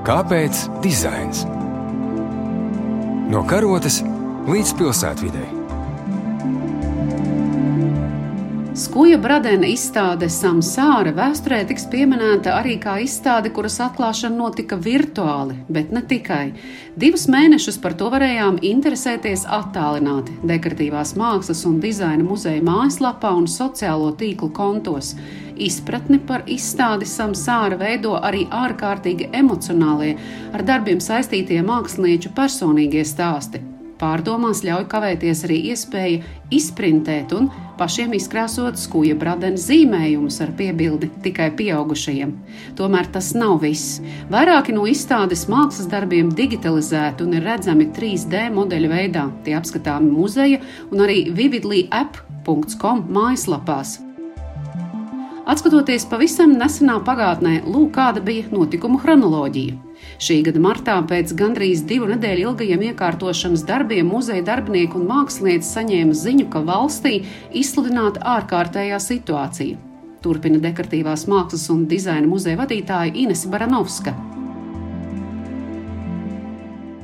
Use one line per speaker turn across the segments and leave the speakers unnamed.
Kāpēc dizains? No karotes līdz pilsētvidai.
Skuja Bradena izstāde Samsāra vēsturē tiks pieminēta arī kā izstāde, kuras atklāšana notika virtuāli, bet ne tikai. Divus mēnešus par to varējām interesēties attālināti dekoratīvās mākslas un dizaina muzeja mājaslapā un sociālo tīklu kontos. Izpratni par izstādi Samsāra veido arī ārkārtīgi emocionālie, ar darbiem saistītie mākslinieču personīgie stāsti. Pārdomās ļauj kavēties arī iespēja izprintēt un pašiem izkrāsot skuja bradena zīmējumus ar piebildi tikai pieaugušajiem. Tomēr tas nav viss. Vairāki no izstādes mākslas darbiem digitalizēti un ir redzami 3D modeļu veidā. Tie apskatāmi muzeja un arī vividlī.com mājaslapās. Atskatoties pavisam nesenā pagātnē, lūk, kāda bija notikumu chronoloģija. Šī gada martā pēc gandrīz divu nedēļu ilgajiem iekārtošanas darbiem muzeja darbinieki un mākslinieci saņēma ziņu, ka valstī izsludināta ārkārtējā situācija. Turpina dekoratīvās mākslas un dizaina muzeja vadītāja Ines Baranovska.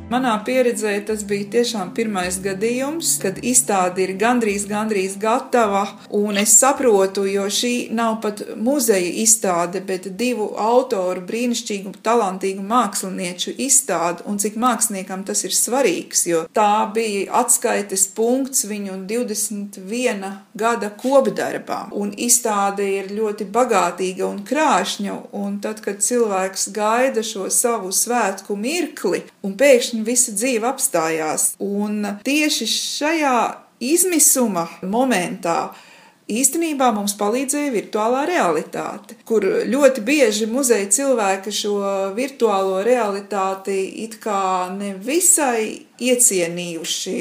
Manā pieredzē tas bija tiešām pirmais gadījums, kad izstāde ir gandrīz, gandrīz gatava, un es saprotu, jo šī nav pat muzeja izstāde, bet divu autoru brīnišķīgu, talantīgu mākslinieču izstāde, un cik māksliniekam tas ir svarīgs, jo tā bija atskaites punkts viņu 21 gada kopdarbā, un izstāde ir ļoti bagātīga un krāšņa, un tad, kad cilvēks gaida šo savu svētku mirkli, un pēkšņi pēkšņi visa dzīve apstājās. Un tieši šajā izmisuma momentā īstenībā mums palīdzēja virtuālā realitāte, kur ļoti bieži muzeja cilvēki šo virtuālo realitāti it kā nevisai iecienījuši,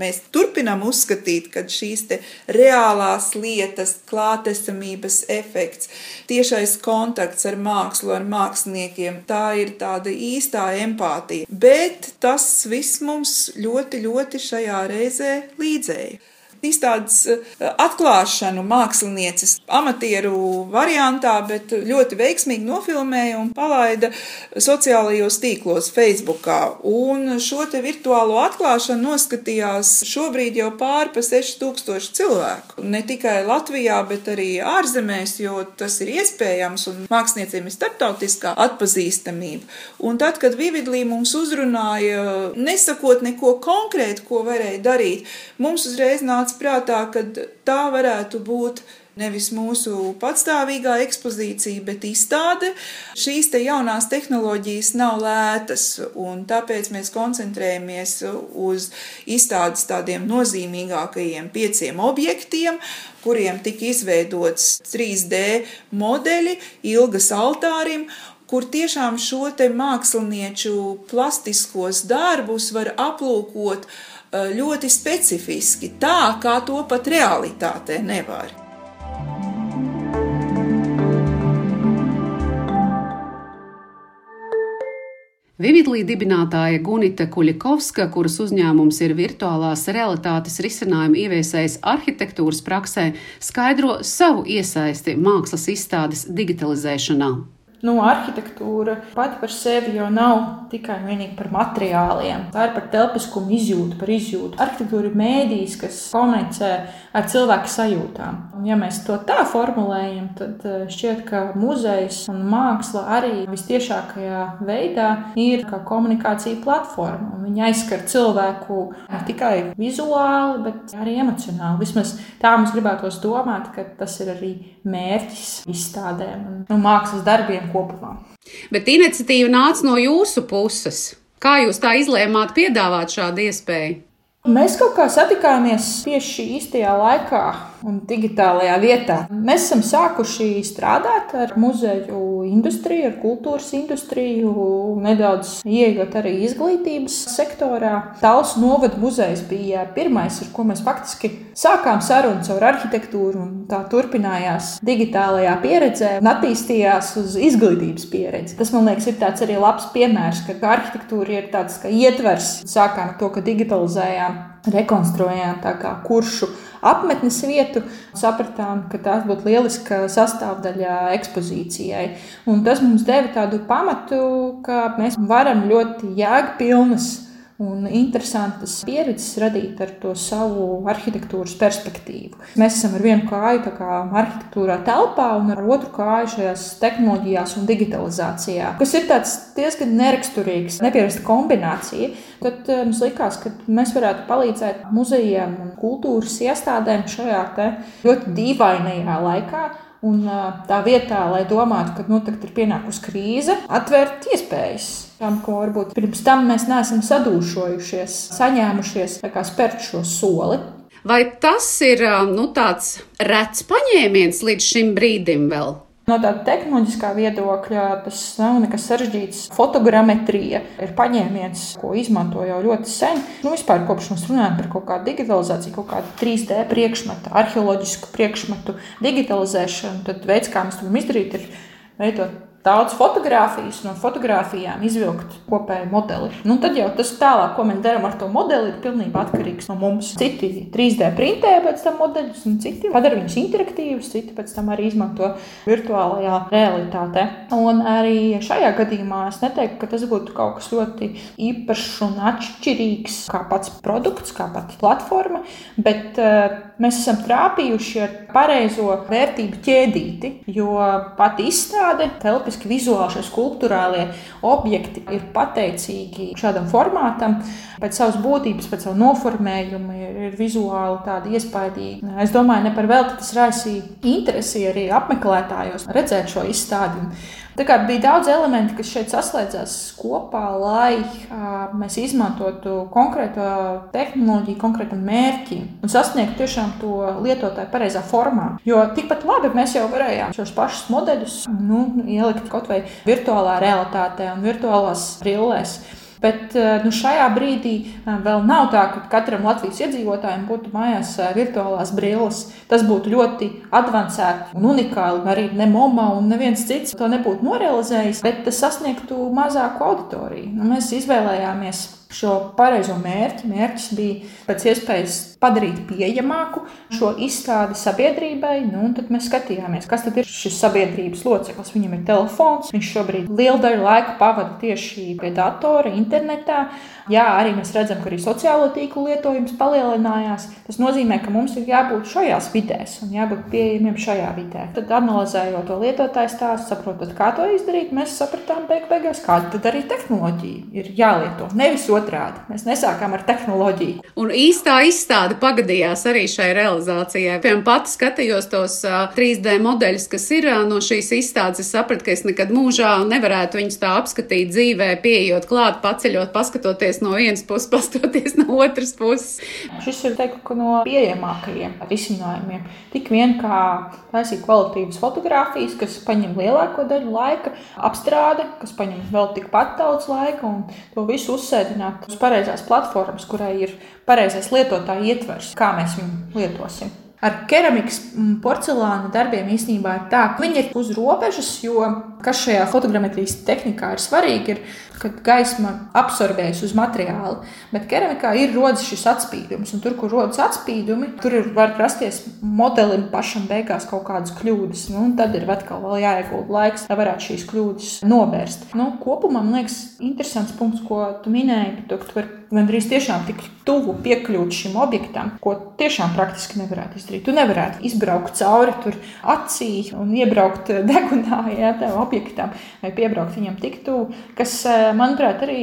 mēs turpinām uzskatīt, ka šīs reālās lietas, klātesamības efekts, tiešais kontakts ar mākslu, ar māksliniekiem, tā ir tāda īstā empātija. Bet tas viss mums ļoti, ļoti šajā reizē līdzēja izstādes eh, atklāšanu mākslinieces amatieru variantā, bet ļoti veiksmīgi nofilmēja un palaida sociālajos tīklos Facebookā. Un šo te virtuālo atklāšanu noskatījās šobrīd jau pāri pa 6000 cilvēku. Ne tikai Latvijā, bet arī ārzemēs, jo tas ir iespējams un mākslinieciem ir starptautiskā atpazīstamība. Un tad, kad Vividlī mums uzrunāja, nesakot neko konkrētu, ko varēja darīt, mums uzreiz nāca nāca prātā, ka tā varētu būt nevis mūsu patstāvīgā ekspozīcija, bet izstāde. Šīs te jaunās tehnoloģijas nav lētas, un tāpēc mēs koncentrējamies uz izstādes tādiem nozīmīgākajiem pieciem objektiem, kuriem tika izveidots 3D modeļi ilgas altārim, kur tiešām šo te mākslinieču plastiskos darbus var aplūkot ļoti specifiski, tā kā to pat realitātē nevar.
Vividlī dibinātāja Gunita Kuļakovska, kuras uzņēmums ir virtuālās realitātes risinājumu ieviesējis arhitektūras praksē, skaidro savu iesaisti mākslas izstādes digitalizēšanā
nu, arhitektūra pati par sevi jau nav tikai vienīgi par materiāliem. Tā ir par telpiskumu izjūtu, par izjūtu. Arhitektūra ir mēdījis, kas komunicē ar cilvēku sajūtām. Ja mēs to tā formulējam, tad eh, šķiet, ka muzejs un māksla arī visciešākajā veidā ir kā komunikācija platforma. Viņi aizskar cilvēku ne tikai vizuāli, bet arī emocionāli. Vismaz tā mums gribētos domāt, ka tas ir arī mērķis izstādēm un nu, mākslas darbiem kopumā.
Bet iniciatīva nāca no jūsu puses. Kā jūs tā izlēmāt piedāvāt šādu iespēju?
Mēs kaut kā satikāmies tieši īstajā laikā un digitālajā vietā. Mēs esam sākuši strādāt ar muzeju industriju, ar kultūras industriju, nedaudz ieejot arī izglītības sektorā. Taulas novada muzejs bija pirmais, ar ko mēs faktiski sākām sarunu caur arhitektūru, un tā turpinājās digitālajā pieredzē un attīstījās uz izglītības pieredzi. Tas, man liekas, ir tāds arī labs piemērs, ka arhitektūra ir tāds kā ietvers. Sākām to, ka digitalizējām rekonstruējām kuršu apmetnes vietu. Sapratām, ka tās būtu lieliska sastāvdaļa ekspozīcijai. Un tas mums deva tādu pamatu, ka mēs varam ļoti jēgpilnas un interesantas pieredzes radīt ar to savu arhitektūras perspektīvu. Mēs esam ar vienu kāju arhitektūrā telpā un ar otru kāju šajās tehnoloģijās un digitalizācijā, kas ir diezgan neraksturīgs, nepierasta kombinācija. Tad eh, mums likās, ka mēs varētu palīdzēt muzejiem un kultūras iestādēm šajā ļoti dīvainajā laikā Un tā vietā, lai domātu, ka noteikti ir pienākusi krīze, atvērt iespējas tam, ko varbūt pirms tam mēs neesam sadūšojušies, saņēmušies, kā spērt šo soli.
Vai tas ir nu, tāds rets paņēmiens līdz šim brīdim vēl?
No tāda tehnoloģiskā viedokļa tas nav nekas sarežģīts. Fotogrammetrija ir paņēmiens, ko izmanto jau ļoti sen. Nu, vispār kopš mēs runājam par kaut kādu digitalizāciju, kaut kādu 3D priekšmetu, arheoloģisku priekšmetu digitalizēšanu, tad veids, kā mēs to varam izdarīt, ir veidot daudz fotografijas, no fotografijām izvilkt kopēju modeli. Nu, tad jau tas tālāk, ko mēs darām ar to modeli, ir pilnībā atkarīgs no mums. Citi 3D printē pēc tam modeļus, un citi padara viņus interaktīvus, citi pēc tam arī izmanto virtuālajā realitātē. Un arī šajā gadījumā es neteiktu, ka tas būtu kaut kas ļoti īpašs un atšķirīgs kā pats produkts, kā pati platforma, bet uh, mēs esam trāpījuši ar pareizo vērtību ķēdīti, jo pati izstāde telpiski vizuāli šie skulptūrālie objekti ir pateicīgi šādam formātam. Pēc savas būtības, pēc savu noformējumu ir, ir vizuāli tādi iespaidīgi. Es domāju, ne par velti tas raisīja interesi arī apmeklētājos redzēt šo izstādi. Tā kā bija daudz elementu, kas šeit saslēdzās kopā, lai uh, mēs izmantotu konkrētu tehnoloģiju, konkrētam mērķim un sasniegtu tiešām to lietotāju pareizā formā. Jo tikpat labi mēs jau varējām šos pašus modeļus nu, ielikt kaut vai virtuālā realitātē un virtuālās brillēs. Bet eh, nu, šajā brīdī eh, vēl nav tā, ka katram Latvijas iedzīvotājam būtu mājās eh, virtuālās brilles. Tas būtu ļoti avansēti un unikāli. Arī ne MOMA un neviens cits to nebūtu norealizējis, bet tas sasniegtu mazāku auditoriju. Nu, mēs izvēlējāmies šo pareizo mērķi. Mērķis bija pēc iespējas padarīt pieejamāku šo izstādi sabiedrībai. Nu, tad mēs skatījāmies, kas ir šis sabiedrības loceklis. Viņam ir telefons, viņš šobrīd lielu daļu laika pavada tieši pie datora, internetā. Jā, arī mēs redzam, ka arī sociālo tīklu lietojums palielinājās. Tas nozīmē, ka mums ir jābūt šajās vidēs un jābūt pieejamiem šajā vidē. Tad, analizējot to lietotāju stāstu, saprotot, kā to izdarīt, mēs sapratām, beig beigās, kāda tad arī tehnoloģija ir jālieto. Nevis otrādi. Mēs nesākām ar tehnoloģiju.
Un īstā izstāde pagadījās arī šai realizācijai. Piemēram, pati skatījos tos uh, 3D modeļus, kas ir no šīs izstādes. Es sapratu, ka es nekad mūžā nevarētu viņus tā apskatīt dzīvē, pieejot klāt, paceļot, paskatoties no vienas puses, pastoties no otras puses.
Šis ir teiktu, no pieejamākajiem risinājumiem. Tik vien kā taisīt kvalitīvas fotogrāfijas, kas paņem lielāko daļu laika, apstrāde, kas paņem vēl tikpat daudz laika, un to visu uzsēdināt uz pareizās platformas, kurai ir pareizais lietotāja ietvers, kā mēs viņu lietosim. Ar keramikas un porcelāna darbiem īstenībā ir tā, ka viņi ir uz robežas, jo kas šajā fotografijas tehnikā ir svarīgi, ir kad gaisma absorbējas uz materiālu. Bet keramikā ir rodas šis atspīdums, un tur, kur rodas atspīdumi, tur var rasties modelim pašam beigās kaut kādas kļūdas. Nu, tad ir atkal jāiegulda laiks, lai varētu šīs kļūdas novērst. Nu, kopumā man liekas, interesants punkts, ko tu minēji, tu, tu vari gandrīz tiešām tik tuvu piekļūt šim objektam, ko tiešām praktiski nevarētu izdarīt. Tu nevarētu izbraukt cauri tur acī un iebraukt degunā, ja tam objektam, vai piebraukt viņam tik tuvu, kas manuprāt, arī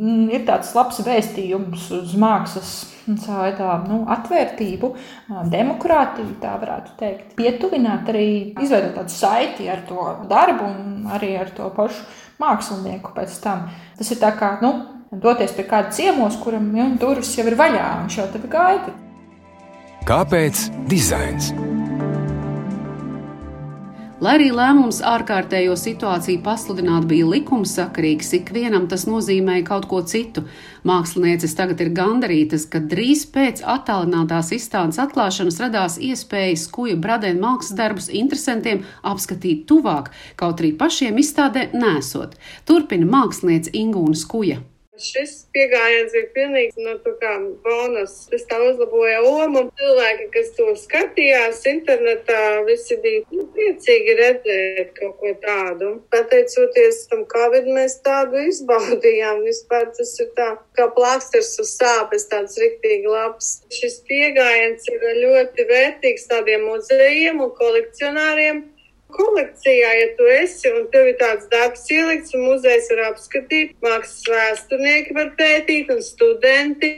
mm, ir tāds labs vēstījums uz mākslas tā, nu, atvērtību, demokrātiju, tā varētu teikt. Pietuvināt arī, izveidot tādu saiti ar to darbu un arī ar to pašu mākslinieku pēc tam. Tas ir tā kā, nu, doties pie kāda ciemos, kuram jau durvis jau ir vaļā, un viņš jau tevi gaida.
Kāpēc dizains?
Lai arī lēmums ārkārtējo situāciju pasludināt bija likumsakarīgs, ikvienam tas nozīmēja kaut ko citu. Mākslinieces tagad ir gandarītas, ka drīz pēc attālinātās izstādes atklāšanas radās iespēja skuju bradēnu mākslas darbus interesantiem apskatīt tuvāk, kaut arī pašiem izstādē nesot. Turpina mākslinieca Ingūna Skuja.
Šis pieejams bija pilnīgi no tā kā bonus. Tas tā uzlaboja omu. Cilvēki, kas to skatījās internetā, visi bija nu, priecīgi redzēt kaut ko tādu. Pateicoties tam Covid, mēs tādu izbaudījām. Vispār tas ir tā kā plāksters uz sāpes, tāds riktīgi labs. Šis pieejams ir ļoti vērtīgs tādiem muzejiem un kolekcionāriem kolekcijā, ja tu esi un tev ir tāds darbs ielikts, un muzejs var apskatīt, mākslas vēsturnieki var pētīt un studenti.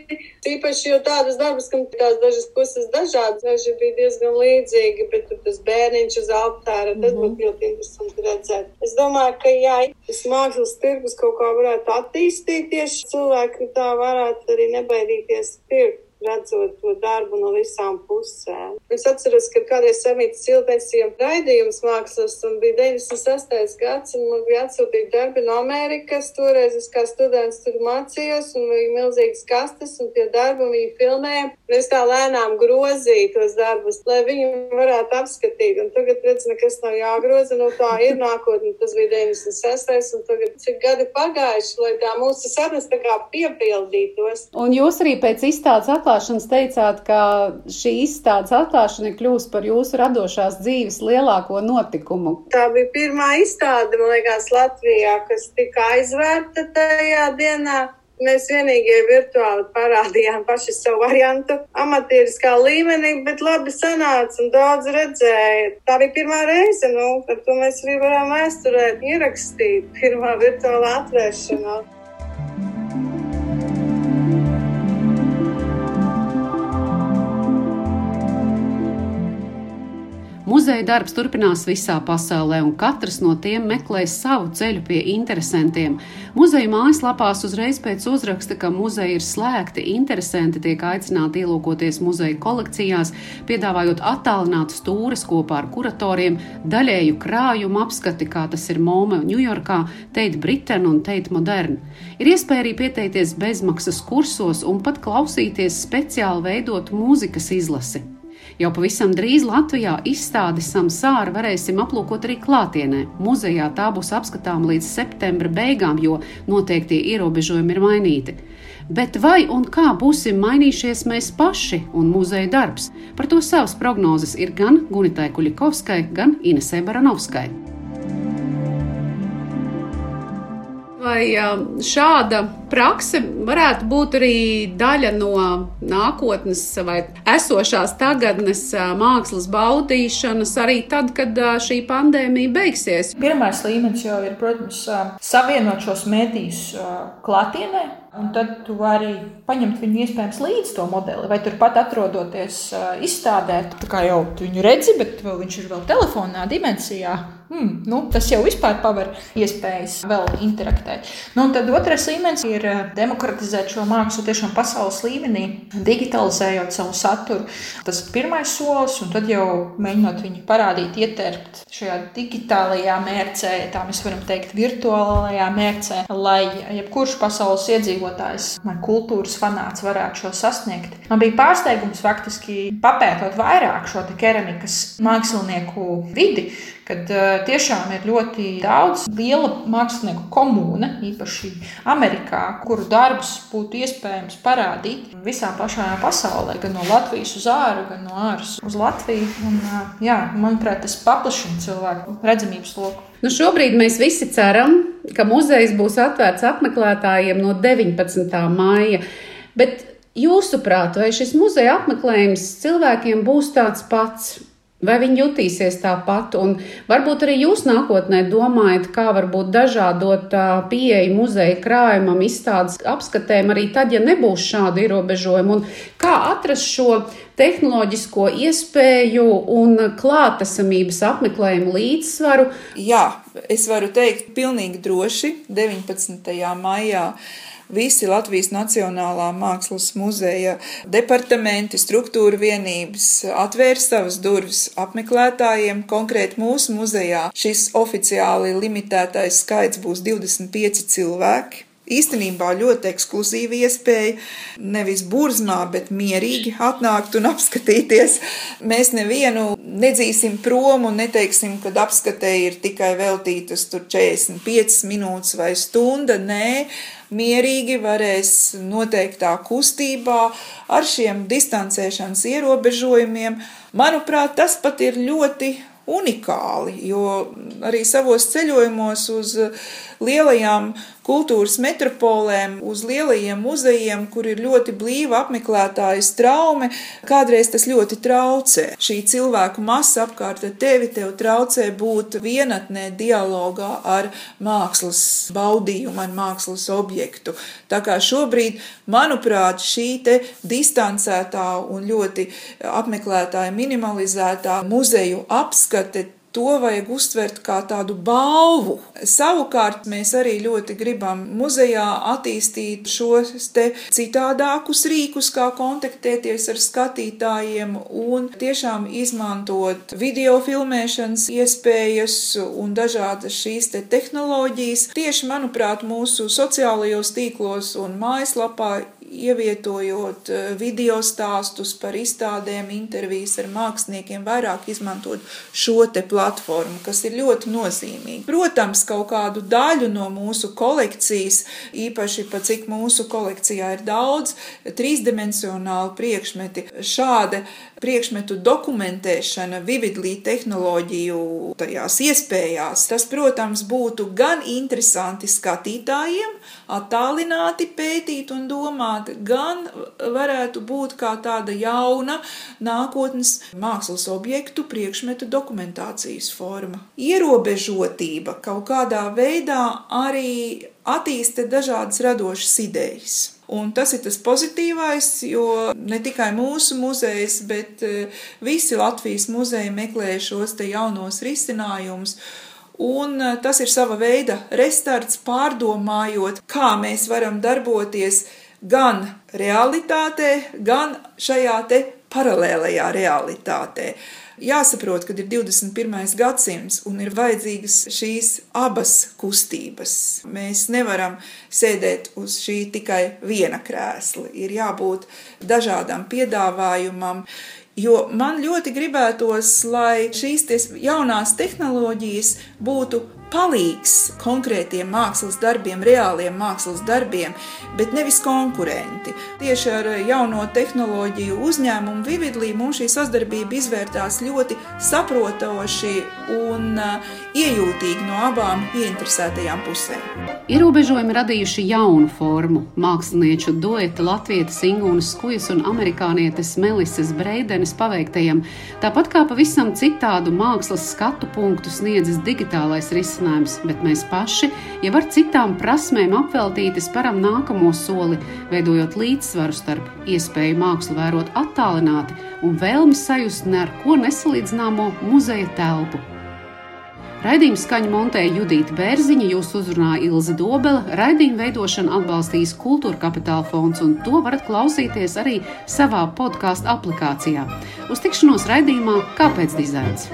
Īpaši jau tādas darbas, kam tās dažas puses dažādas, daži bija diezgan līdzīgi, bet tur tas bērniņš uz altāra, tas mm -hmm. būtu ļoti interesanti redzēt. Es domāju, ka jā, tas mākslas tirgus kaut kā varētu attīstīties, cilvēki tā varētu arī nebaidīties pirkt redzot to darbu no visām pusēm. Es atceros, ka kādreiz samītas ciltēsiem raidījums mākslas, un bija 96. gads, un man bija atsūtīta darbi no Amerikas. Toreiz es kā students tur mācījos, un bija milzīgas kastes, un tie darbi viņi filmēja. Es tā lēnām grozīju tos darbus, lai viņi varētu apskatīt. Un tagad, redz, nekas nav jāgroza, nu tā ir nākotne. Tas bija 96. un tagad cik gadi pagājuši, lai tā mūsu sapnis tā kā piepildītos.
Un jūs arī pēc izstādes atklāšanas teicāt, ka šī izstādes atklāšana ir kļūst par jūsu radošās dzīves lielāko notikumu.
Tā bija pirmā izstāde, man liekas, Latvijā, kas tika aizvērta tajā dienā. Mēs vienīgie virtuāli parādījām paši savu variantu amatieriskā līmenī, bet labi sanāca un daudz redzēja. Tā bija pirmā reize, nu, par to mēs arī varam vēsturē ierakstīt pirmā virtuālā atvēršanā.
Muzeja darbs turpinās visā pasaulē, un katrs no tiem meklēs savu ceļu pie interesantiem. Muzeja mājaslapās uzreiz pēc uzraksta, ka muzeja ir slēgti, interesanti tiek aicināti ielūkoties muzeja kolekcijās, piedāvājot attālinātas stūres kopā ar kuratoriem, daļēju krājumu apskati, kā tas ir Mome Ņujorkā, Teit Britain un Teit Modern. Ir iespēja arī pieteikties bezmaksas kursos un pat klausīties speciāli veidotu mūzikas izlasi. Jau pavisam drīz Latvijā izstādi Samsāra varēsim aplūkot arī klātienē. Muzejā tā būs apskatāma līdz septembra beigām, jo noteiktie ierobežojumi ir mainīti. Bet vai un kā būsim mainījušies mēs paši un muzeja darbs? Par to savas prognozes ir gan Gunitai Kuļikovskai, gan Inesē Baranovskai. Vai šāda prakse varētu būt arī daļa no nākotnes vai esošās tagadnes mākslas baudīšanas arī tad, kad šī pandēmija beigsies?
Pirmais līmenis jau ir, protams, savienot šos medijus klātienē. Un tad tu vari paņemt viņu iespējams līdzi to modeli, vai turpat atrodoties izstādē. Tā kā jau tu viņu redzi, bet viņš ir vēl telefonā dimensijā hmm, nu, tas jau vispār paver iespējas vēl interaktēt. Nu, tad otrais līmenis ir eh, demokratizēt šo mākslu tiešām pasaules līmenī, digitalizējot savu saturu. Tas ir pirmais solis, un tad jau mēģinot viņu parādīt, ieterpt šajā digitālajā mērcē, tā mēs varam teikt, virtuālajā mērcē, lai jebkurš pasaules iedzīvotājs vai kultūras fanāts varētu šo sasniegt. Man bija pārsteigums faktiski papētot vairāk šo keramikas mākslinieku vidi, kad uh, tiešām ir ļoti daudz liela mākslinieku komūna, īpaši Amerikā, kuru darbus būtu iespējams parādīt visā pašā pasaulē, gan no Latvijas uz āru, gan no āras uz Latviju. Un, uh, jā, manuprāt, tas paplašina cilvēku redzamības loku.
Nu šobrīd mēs visi ceram, ka muzejs būs atvērts apmeklētājiem no 19. māja. Bet jūsuprāt, vai šis muzeja apmeklējums cilvēkiem būs tāds pats? Vai viņi jutīsies tāpat, un varbūt arī jūs nākotnē domājat, kā varbūt dažādot pieeja muzeja krājumam, izstādes apskatēm arī tad, ja nebūs šādi ierobežojumi, un kā atrast šo tehnoloģisko iespēju un klātesamības apmeklējumu līdzsvaru?
Jā, es varu teikt pilnīgi droši 19. maijā visi Latvijas Nacionālā mākslas muzeja departamenti, struktūra vienības atvērs savas durvis apmeklētājiem. Konkrēti mūsu muzejā šis oficiāli limitētais skaits būs 25 cilvēki. Īstenībā ļoti ekskluzīva iespēja nevis burzmā, bet mierīgi atnākt un apskatīties. Mēs nevienu nedzīsim prom un neteiksim, ka apskatē ir tikai veltītas 45 minūtes vai stunda. Nē, mierīgi varēs noteiktā kustībā ar šiem distancēšanas ierobežojumiem. Manuprāt, tas pat ir ļoti unikāli, jo arī savos ceļojumos uz lielajām kultūras metropolēm, uz lielajiem muzejiem, kur ir ļoti blīva apmeklētāju straume, kādreiz tas ļoti traucē. Šī cilvēku masa apkārt tevi tev traucē būt vienatnē dialogā ar mākslas baudījumu, ar mākslas objektu. Tā kā šobrīd, manuprāt, šī te distancētā un ļoti apmeklētāja minimalizētā muzeju apskate to vajag uztvert kā tādu balvu. Savukārt mēs arī ļoti gribam muzejā attīstīt šos te citādākus rīkus, kā kontaktēties ar skatītājiem un tiešām izmantot video filmēšanas iespējas un dažādas šīs te tehnoloģijas. Tieši, manuprāt, mūsu sociālajos tīklos un mājaslapā ievietojot eh, video stāstus par izstādēm, intervijas ar māksliniekiem, vairāk izmantot šo te platformu, kas ir ļoti nozīmīgi. Protams, kaut kādu daļu no mūsu kolekcijas, īpaši pa cik mūsu kolekcijā ir daudz trīsdimensionāli priekšmeti, šāda priekšmetu dokumentēšana, vividlī tehnoloģiju tajās iespējās, tas, protams, būtu gan interesanti skatītājiem, attālināti pētīt un domāt, gan varētu būt kā tāda jauna nākotnes mākslas objektu priekšmetu dokumentācijas forma. Ierobežotība kaut kādā veidā arī attīsta dažādas radošas idejas. Un tas ir tas pozitīvais, jo ne tikai mūsu muzejs, bet eh, visi Latvijas muzeji meklē šos te jaunos risinājumus. Un eh, tas ir sava veida restarts, pārdomājot, kā mēs varam darboties gan realitātē, gan šajā te paralēlajā realitātē. Jāsaprot, ka ir 21. gadsimts un ir vajadzīgas šīs abas kustības. Mēs nevaram sēdēt uz šī tikai viena krēsla. Ir jābūt dažādam piedāvājumam, jo man ļoti gribētos, lai šīs jaunās tehnoloģijas būtu palīgs konkrētiem mākslas darbiem, reāliem mākslas darbiem, bet nevis konkurenti. Tieši ar jauno tehnoloģiju uzņēmumu Vividlī mums šī sadarbība izvērtās ļoti saprotoši un uh, iejūtīgi no abām ieinteresētajām pusēm.
Ierobežojumi radījuši jaunu formu - mākslinieču dueta Latvijas Ingūnas Skujas un amerikānietes Melises Breidenes paveiktajam, tāpat kā pavisam citādu mākslas skatu punktu sniedzis digitālais risinājums risinājums, bet mēs paši jau ar citām prasmēm apveltīti sparam nākamo soli, veidojot līdzsvaru starp iespēju mākslu vērot attālināti un vēlmi sajust ne ar ko nesalīdzināmo muzeja telpu. Raidījuma skaņu montēja Judita Bērziņa, jūs uzrunāja Ilze Dobela, raidījuma veidošanu atbalstīs Kultūra Kapitāla fonds, un to varat klausīties arī savā podkāstu aplikācijā. Uz tikšanos raidījumā Kāpēc dizains?